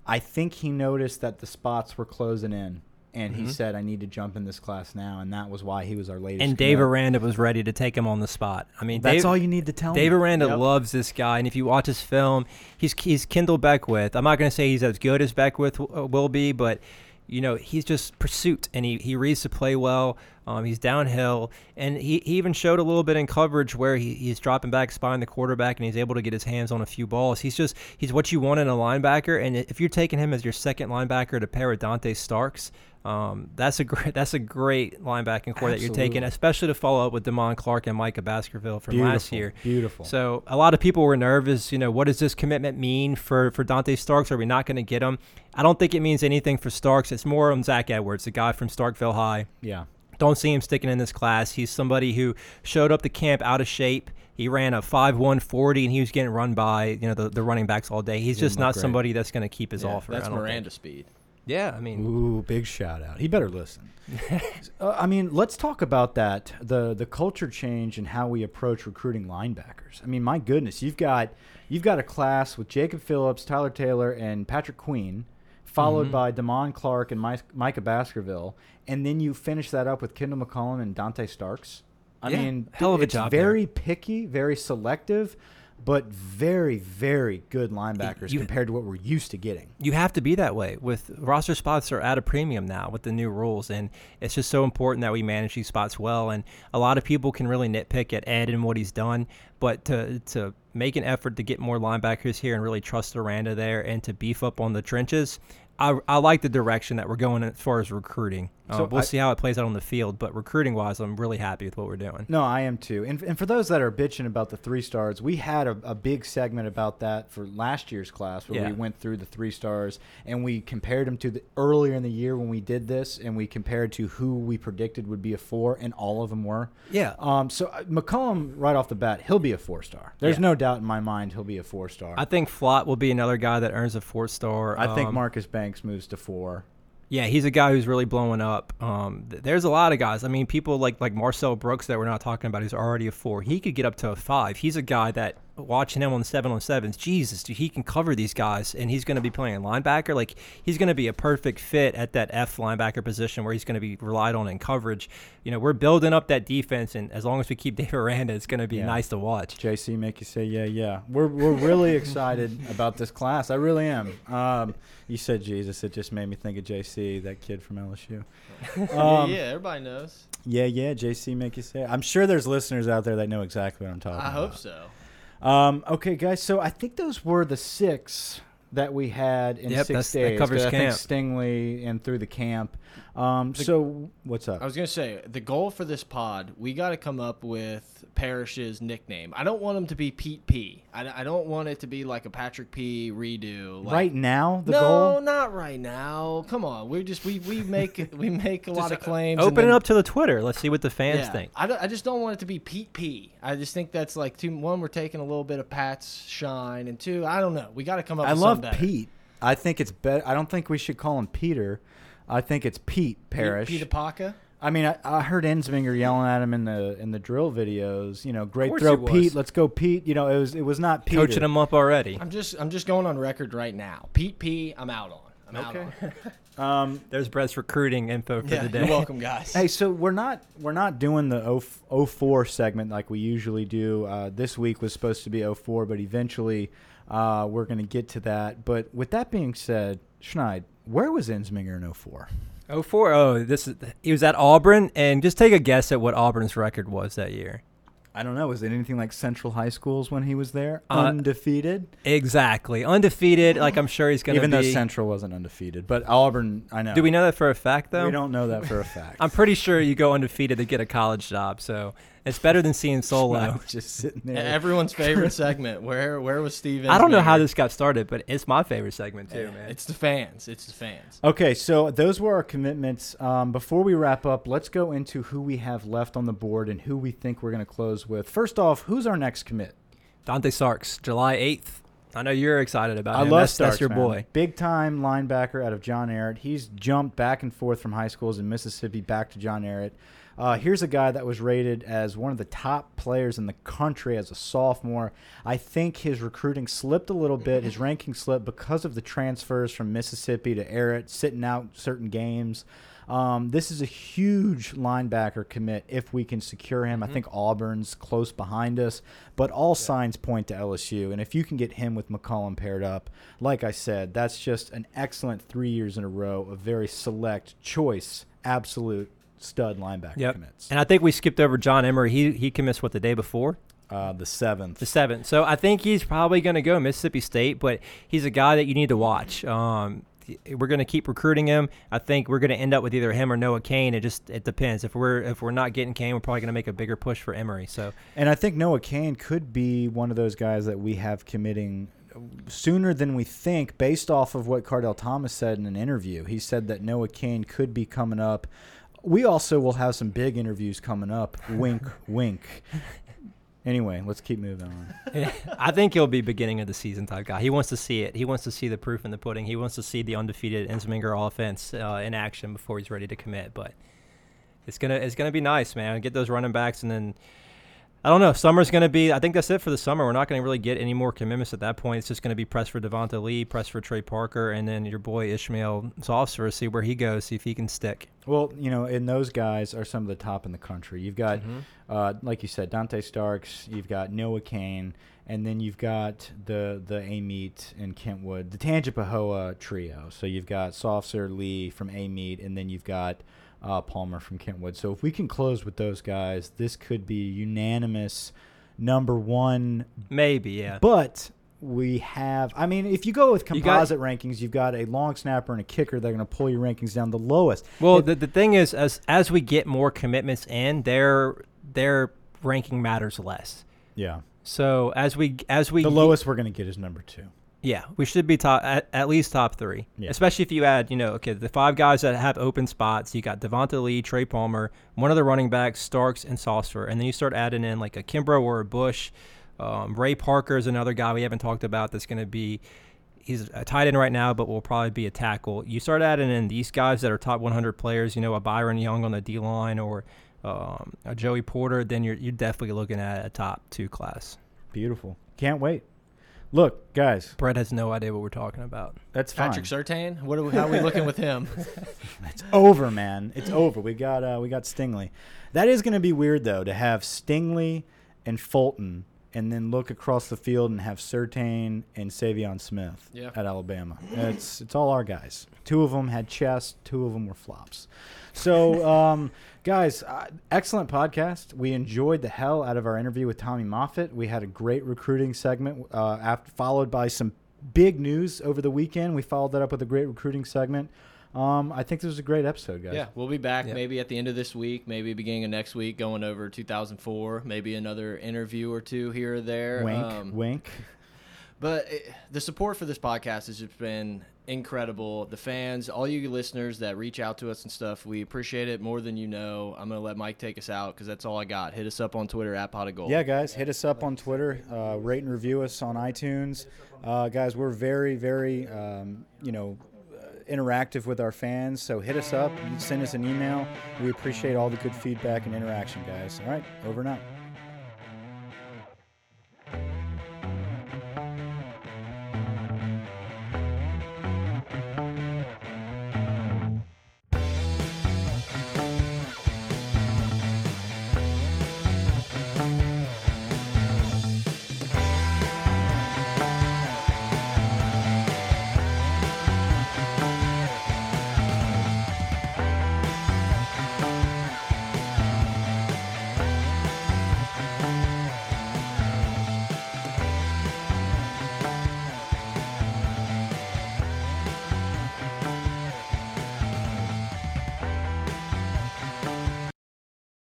I think he noticed that the spots were closing in, and he Mhm. said, "I need to jump in this class now," and that was why he was our latest. And Dave commit. Aranda was ready to take him on the spot. I mean, That's Dave, all you need to tell Dave me. Aranda Yep. loves this guy, and if you watch his film, he's he's Kendall Beckwith. I'm not going to say he's as good as Beckwith uh, will be, but you know he's just pursuit, and he, he reads the play well. Um, he's downhill, and he, he even showed a little bit in coverage where he, he's dropping back, spying the quarterback, and he's able to get his hands on a few balls. He's just he's what you want in a linebacker, and if you're taking him as your second linebacker to pair with Dante Starks, um, that's a great that's a great linebacking core that you're taking, especially to follow up with Damone Clark and Micah Baskerville from last year. Beautiful. So a lot of people were nervous. You know, what does this commitment mean for for Dante Starks? Are we not going to get him? I don't think it means anything for Starks. It's more on Zach Edwards, the guy from Starkville High. yeah. Don't see him sticking in this class. He's somebody who showed up to camp out of shape. He ran a 5'1 40 and he was getting run by, you know, the, the running backs all day. He's Didn't just not great. somebody that's going to keep his Yeah, offer. That's Miranda think. speed. Yeah, I mean, Ooh, big shout out. He better listen. uh, I mean, let's talk about that the the culture change and how we approach recruiting linebackers. I mean, my goodness, you've got you've got a class with Jacob Phillips, Tyler Taylor, and Patrick Queen, followed Mhm. by Damone Clark and Mi- Micah Baskerville, and then you finish that up with Kendall McCollum and Dante Starks. I Yeah, mean, hell of a job there. very picky, very selective, but very, very good linebackers you- compared to what we're used to getting. you have to be that way. With roster spots are at a premium now with the new rules, and it's just so important that we manage these spots well. And a lot of people can really nitpick at Ed and what he's done, but to to make an effort to get more linebackers here and really trust Aranda there and to beef up on the trenches. I, I like the direction that we're going as far as recruiting. Uh, So we'll I- see how it plays out on the field, but recruiting wise, I'm really happy with what we're doing. No, I am too. And, and for those that are bitching about the three stars, we had a, a big segment about that for last year's class where Yeah. we went through the three stars and we compared them to the earlier in the year when we did this and we compared to who we predicted would be a four and all of them were. Yeah. Um, so uh, McCollum, right off the bat, he'll be a four star. There's Yeah. no doubt in my mind he'll be a four star. I think Flott will be another guy that earns a four star. I think Um, Marcus Banks moves to four. Yeah, he's a guy who's really blowing up. Um, th- there's a lot of guys. I mean, people like like Marcel Brooks that we're not talking about, who's already a four. He could get up to a five. He's a guy that watching him on the seven on sevens, Jesus, dude, he can cover these guys, and he's going to be playing linebacker. Like he's going to be a perfect fit at that F linebacker position where he's going to be relied on in coverage. You know, we're building up that defense, and as long as we keep David Aranda, it's going to be Yeah. nice to watch. JC make you say yeah yeah. We're we're really excited about this class. I really am. Um, you said Jesus. It just made me think of JC, that kid from LSU. Um, yeah, everybody knows. yeah yeah. JC make you say. I'm sure there's listeners out there that know exactly what I'm talking I about. hope so. Um, okay, guys. So I think those were the six that we had in Yep, six that's- that days. covers I think Stingley and through the camp. Um, so what's up? I was gonna say the goal for this pod, we got to come up with Parrish's nickname. I don't want him to be Pete P. I, I don't want it to be like a Patrick P. redo. Like, right now, the no, goal. No, not right now. Come on, we just we we make we make a lot of claims. and Open it up to the Twitter. Let's see what the fans yeah, think. I, don't- I just don't want it to be Pete P. I just think that's like two. One, we're taking a little bit of Pat's shine, and two, I don't know. We got to come up. I with love something. Pete. I think it's better. I don't think we should call him Peter. I think it's Pete Parrish. Pete Apaka. I mean, I, I heard Ensminger yelling at him in the in the drill videos. You know, great throw. Pete. Let's go, Pete. You know, it was it was not Peter. Coaching him up already. I'm just I'm just going on record right now. Pete P. I'm out on. I'm out Okay. on. Um, There's Brett's recruiting info for Yeah, the day. you're welcome, guys. Hey, so we're not we're not doing the 0, 04 segment like we usually do. Uh, this week was supposed to be 04, but eventually uh, we're going to get to that. But with that being said, Schneid, where was Ensminger in 04? 04? Oh, this is he was at Auburn and just take a guess at what Auburn's record was that year. I don't know. Was it anything like Central High Schools when he was there? Uh, Undefeated? Exactly. Undefeated, like I'm sure he's gonna Even though Central wasn't undefeated. But Auburn, I know. Do we know that for a fact though? We don't know that for a fact. I'm pretty sure you go undefeated to get a college job, so it's better than seeing solo. Just sitting there. Everyone's favorite segment. Where where was Steven? I don't know how this got started, but it's my favorite segment too, man. It's the fans. It's the fans. Okay, so those were our commitments. Um, before we wrap up, let's go into who we have left on the board and who we think we're going to close with. First off, who's our next commit? Dante Starks, July 8th. I know you're excited about I him. love that's, that's your man. boy. Big time linebacker out of John Ehret. He's jumped back and forth from high schools in Mississippi back to John Ehret. Uh, here's a guy that was rated as one of the top players in the country as a sophomore. I think his recruiting slipped a little bit, his ranking slipped because of the transfers from Mississippi to Ehret, sitting out certain games. Um, this is a huge linebacker commit if we can secure him. I think Auburn's close behind us, but all signs point to LSU. And if you can get him with McCollum paired up, like I said, that's just an excellent three years in a row of very select choice, absolute stud linebacker Yep. commits. And I think we skipped over John Emery. He he commits what the day before, Uh, the seventh. the seventh. So I think he's probably going to go Mississippi State, but he's a guy that you need to watch. Um, we're going to keep recruiting him. I think we're going to end up with either him or Noah Cain. It just it depends. If we're if we're not getting Cain, we're probably going to make a bigger push for Emery. So And I think Noah Cain could be one of those guys that we have committing sooner than we think, based off of what Cardell Thomas said in an interview. He said that Noah Cain could be coming up. We also will have some big interviews coming up. Wink, wink. Anyway, let's keep moving on. I think he'll be beginning of the season type guy. He wants to see it. He wants to see the proof in the pudding. He wants to see the undefeated Ensminger offense uh, in action before he's ready to commit. But it's gonna it's gonna be nice, man. Get those running backs, and then I don't know. Summer's gonna be. I think that's it for the summer. We're not gonna really get any more commitments at that point. It's just gonna be press for Devonta Lee, press for Trey Parker, and then your boy Ishmael Sopsher. See where he goes. See if he can stick. Well, you know, and those guys are some of the top in the country. You've got, Mm-hmm. uh, like you said, Dante Starks. You've got Noah Cain, and then you've got the the Amite and Kentwood, the Tangipahoa trio. So you've got Sopsher Lee from Amite, and then you've got uh, Palmer from Kentwood. So if we can close with those guys, this could be unanimous number one. Maybe, yeah. But we have, I mean, if you go with You got- composite rankings, you've got a long snapper and a kicker. They're going to pull your rankings down the lowest. Well, It- the, the thing is, as as we get more commitments in, their their ranking matters less. yeah. So as we as we The lowest we're going to get is number two. Yeah, we should be top at, at least top three. Yeah. Especially if you add, you know, okay, the five guys that have open spots. You got Devonta Lee, Trey Palmer, one of the running backs, Starks and Sopsher, and then you start adding in like a Kimbrough or a Bush. Um, Ray Parker is another guy we haven't talked about that's going to be. He's a tight end right now, but will probably be a tackle. You start adding in these guys that are top 100 players, you know, a Byron Young on the D line or um, a Joey Porter, then you're you're definitely looking at a top two class. Beautiful. Can't wait. Look, guys, Brett has no idea what we're talking about. that's fine. Patrick Surtain, what are we, how are we looking with him? It's over, man. It's over. We got uh, we got Stingley. That is going to be weird though to have Stingley and Fulton, and then look across the field and have Surtain and Saivion Smith Yeah. at Alabama. It's it's all our guys. Two of them had chest. Two of them were flops. So, um, guys, uh, excellent podcast. We enjoyed the hell out of our interview with Tommy Moffitt. We had a great recruiting segment, uh, after, followed by some big news over the weekend. We followed that up with a great recruiting segment. Um, I think this was a great episode, guys. Yeah, we'll be back Yeah. maybe at the end of this week, maybe beginning of next week, going over 2004, maybe another interview or two here or there. Wink, Um, wink. But it, the support for this podcast has just been incredible. The fans, all you listeners that reach out to us and stuff, we appreciate it more than you know. I'm gonna let Mike take us out because that's all I got. Hit us up on Twitter at Pot of Gold. Yeah, guys, hit us up on Twitter, uh, rate and review us on iTunes. Uh, guys, we're very, very, um, you know, interactive with our fans. So hit us up, send us an email. We appreciate all the good feedback and interaction, guys. All right, over and out.